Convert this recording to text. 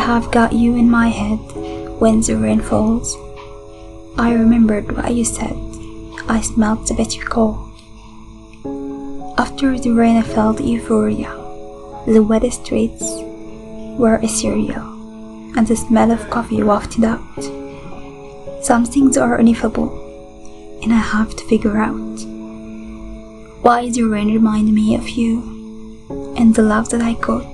have got you in my head when the rain falls. I remembered what you said. I smelled the bitter cold. After the rain, I felt euphoria. The wet streets were ethereal, and the smell of coffee wafted out. Some things are ineffable, and I have to figure out why the rain reminded me of you and the love that I got